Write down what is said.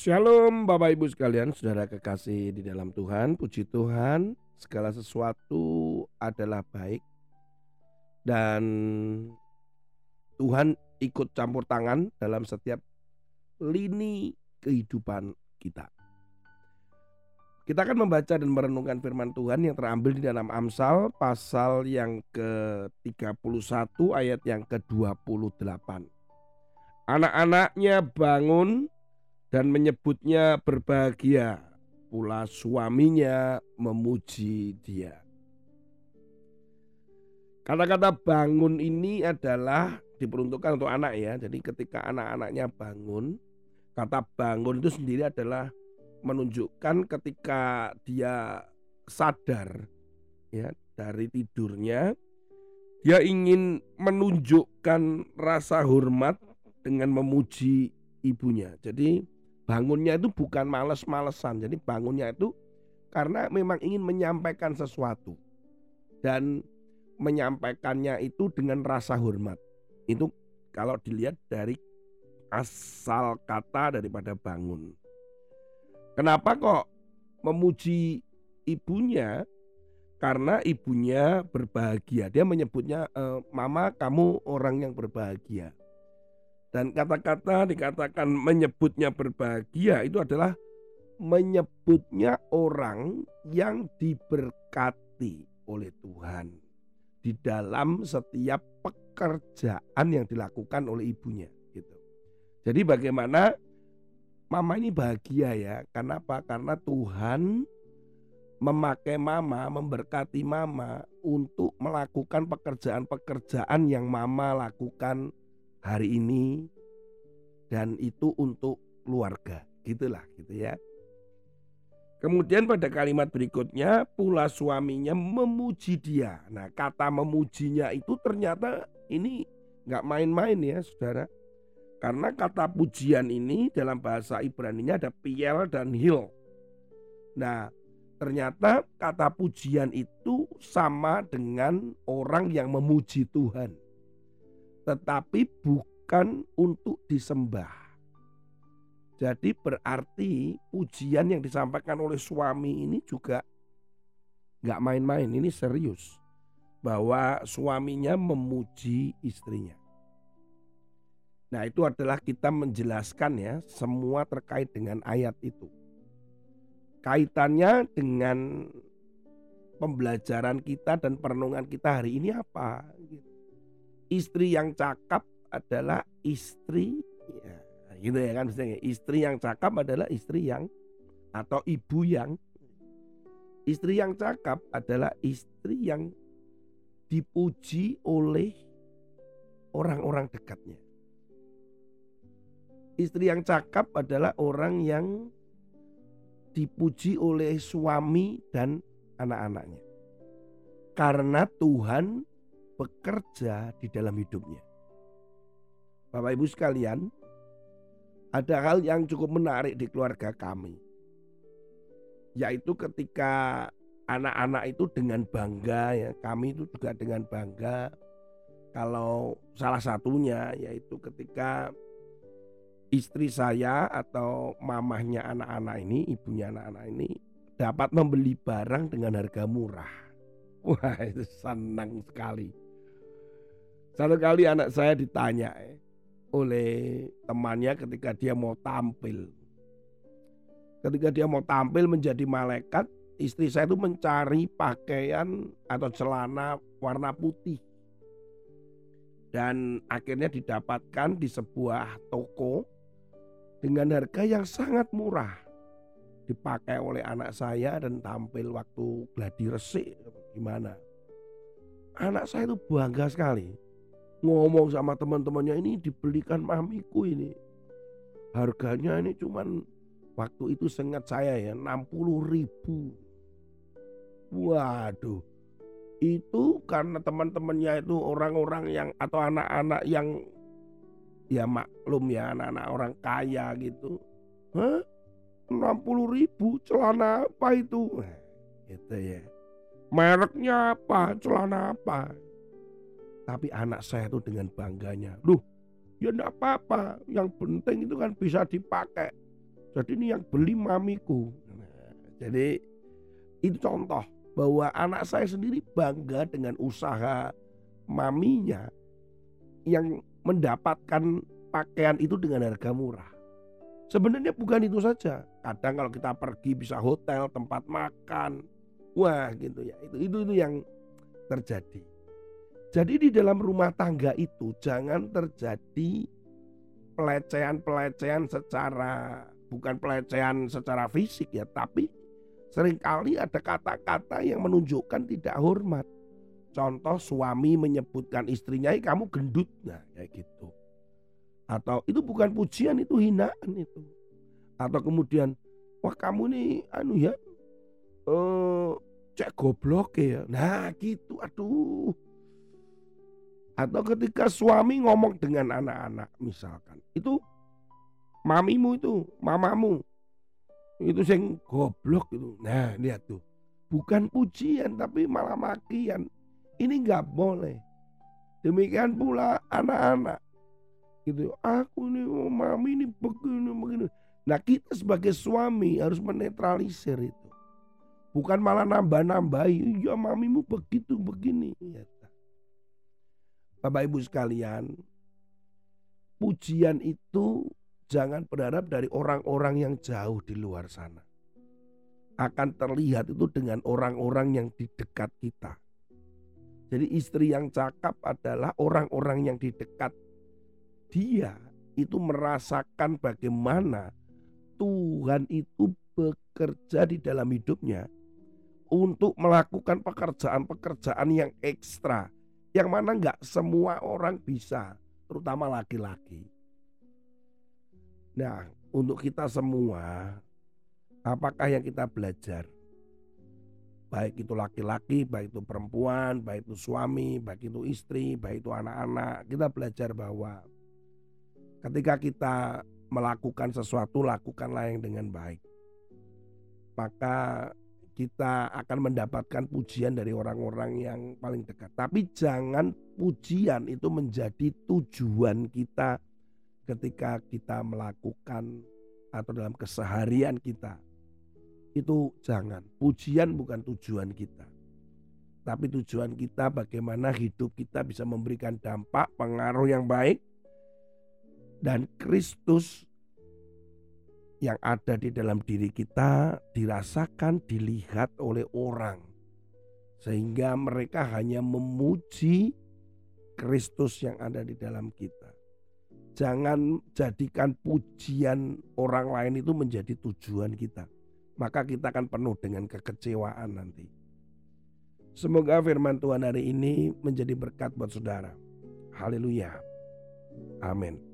Shalom Bapak Ibu sekalian, saudara kekasih di dalam Tuhan, puji Tuhan, segala sesuatu adalah baik dan Tuhan ikut campur tangan dalam setiap lini kehidupan kita. Kita akan membaca dan merenungkan firman Tuhan yang terambil di dalam Amsal pasal yang ke-31 ayat yang ke-28. Anak-anaknya bangun dan menyebutnya berbahagia, pula suaminya memuji dia. Kata-kata bangun ini adalah diperuntukkan untuk anak ya. Jadi ketika anak-anaknya bangun, kata bangun itu sendiri adalah menunjukkan ketika dia sadar ya dari tidurnya dia ingin menunjukkan rasa hormat dengan memuji ibunya. Jadi bangunnya itu bukan males-malesan. Jadi bangunnya itu karena memang ingin menyampaikan sesuatu dan menyampaikannya itu dengan rasa hormat. Itu kalau dilihat dari asal kata daripada bangun. Kenapa kok memuji ibunya? Karena ibunya berbahagia. Dia menyebutnya e, mama kamu orang yang berbahagia. Dan kata-kata dikatakan menyebutnya berbahagia itu adalah menyebutnya orang yang diberkati oleh Tuhan di dalam setiap pekerjaan yang dilakukan oleh ibunya gitu. Jadi bagaimana mama ini bahagia ya. Kenapa? Karena Tuhan memakai mama, memberkati mama untuk melakukan pekerjaan-pekerjaan yang mama lakukan hari ini dan itu untuk keluarga. Gitulah gitu ya. Kemudian pada kalimat berikutnya pula suaminya memuji dia. Nah kata memujinya itu ternyata ini nggak main-main ya saudara. Karena kata pujian ini dalam bahasa Ibrani-nya ada piel dan hil. Nah, ternyata kata pujian itu sama dengan orang yang memuji Tuhan. Tetapi bukan untuk disembah. Jadi berarti pujian yang disampaikan oleh suami ini juga nggak main-main, ini serius. Bahwa suaminya memuji istrinya. Nah, itu adalah kita menjelaskan ya semua terkait dengan ayat itu. Kaitannya dengan pembelajaran kita dan perenungan kita hari ini apa? Istri yang cakap adalah istri ya, gitu ya kan misalnya istri yang cakap adalah istri yang atau ibu yang istri yang cakap adalah istri yang dipuji oleh orang-orang dekatnya. Istri yang cakap adalah orang yang dipuji oleh suami dan anak-anaknya. Karena Tuhan bekerja di dalam hidupnya. Bapak Ibu sekalian, ada hal yang cukup menarik di keluarga kami. Yaitu ketika anak-anak itu dengan bangga ya, kami itu juga dengan bangga kalau salah satunya yaitu ketika istri saya atau mamahnya anak-anak ini, ibunya anak-anak ini dapat membeli barang dengan harga murah. Wah senang sekali. Satu kali anak saya ditanya eh, oleh temannya ketika dia mau tampil. Ketika dia mau tampil menjadi malaikat, istri saya itu mencari pakaian atau celana warna putih. Dan akhirnya didapatkan di sebuah toko dengan harga yang sangat murah dipakai oleh anak saya dan tampil waktu gladi resik gimana anak saya itu bangga sekali ngomong sama teman-temannya ini dibelikan mamiku ini harganya ini cuman waktu itu sengat saya ya 60 ribu waduh itu karena teman-temannya itu orang-orang yang atau anak-anak yang ya maklum ya anak-anak orang kaya gitu. Hah? 60 ribu celana apa itu? Gitu ya. Mereknya apa? Celana apa? Tapi anak saya tuh dengan bangganya. Duh, ya enggak apa-apa. Yang penting itu kan bisa dipakai. Jadi ini yang beli mamiku. Jadi itu contoh bahwa anak saya sendiri bangga dengan usaha maminya yang mendapatkan pakaian itu dengan harga murah. Sebenarnya bukan itu saja. Kadang kalau kita pergi bisa hotel, tempat makan, wah gitu ya. Itu itu itu yang terjadi. Jadi di dalam rumah tangga itu jangan terjadi pelecehan-pelecehan secara bukan pelecehan secara fisik ya, tapi sering kali ada kata-kata yang menunjukkan tidak hormat. Contoh suami menyebutkan istrinya, kamu gendut, nah kayak gitu. Atau itu bukan pujian, itu hinaan itu. Atau kemudian, wah kamu nih anu ya, eh, cek goblok ya. Nah gitu, aduh atau ketika suami ngomong dengan anak-anak misalkan. Itu mamimu itu, mamamu. Itu yang goblok itu. Nah, lihat tuh. Bukan pujian tapi malah makian. Ini nggak boleh. Demikian pula anak-anak. Gitu. Aku ini oh, mami ini begini begini. Nah, kita sebagai suami harus menetralisir itu. Bukan malah nambah-nambahi. Ya mamimu begitu begini. Ya. Bapak Ibu sekalian, pujian itu jangan berharap dari orang-orang yang jauh di luar sana. Akan terlihat itu dengan orang-orang yang di dekat kita. Jadi istri yang cakap adalah orang-orang yang di dekat dia itu merasakan bagaimana Tuhan itu bekerja di dalam hidupnya untuk melakukan pekerjaan-pekerjaan yang ekstra yang mana nggak semua orang bisa, terutama laki-laki. Nah, untuk kita semua, apakah yang kita belajar? Baik itu laki-laki, baik itu perempuan, baik itu suami, baik itu istri, baik itu anak-anak, kita belajar bahwa ketika kita melakukan sesuatu, lakukanlah yang dengan baik. Maka kita akan mendapatkan pujian dari orang-orang yang paling dekat. Tapi jangan pujian itu menjadi tujuan kita ketika kita melakukan atau dalam keseharian kita. Itu jangan. Pujian bukan tujuan kita. Tapi tujuan kita bagaimana hidup kita bisa memberikan dampak, pengaruh yang baik. Dan Kristus yang ada di dalam diri kita dirasakan, dilihat oleh orang, sehingga mereka hanya memuji Kristus yang ada di dalam kita. Jangan jadikan pujian orang lain itu menjadi tujuan kita, maka kita akan penuh dengan kekecewaan nanti. Semoga firman Tuhan hari ini menjadi berkat buat saudara. Haleluya. Amin.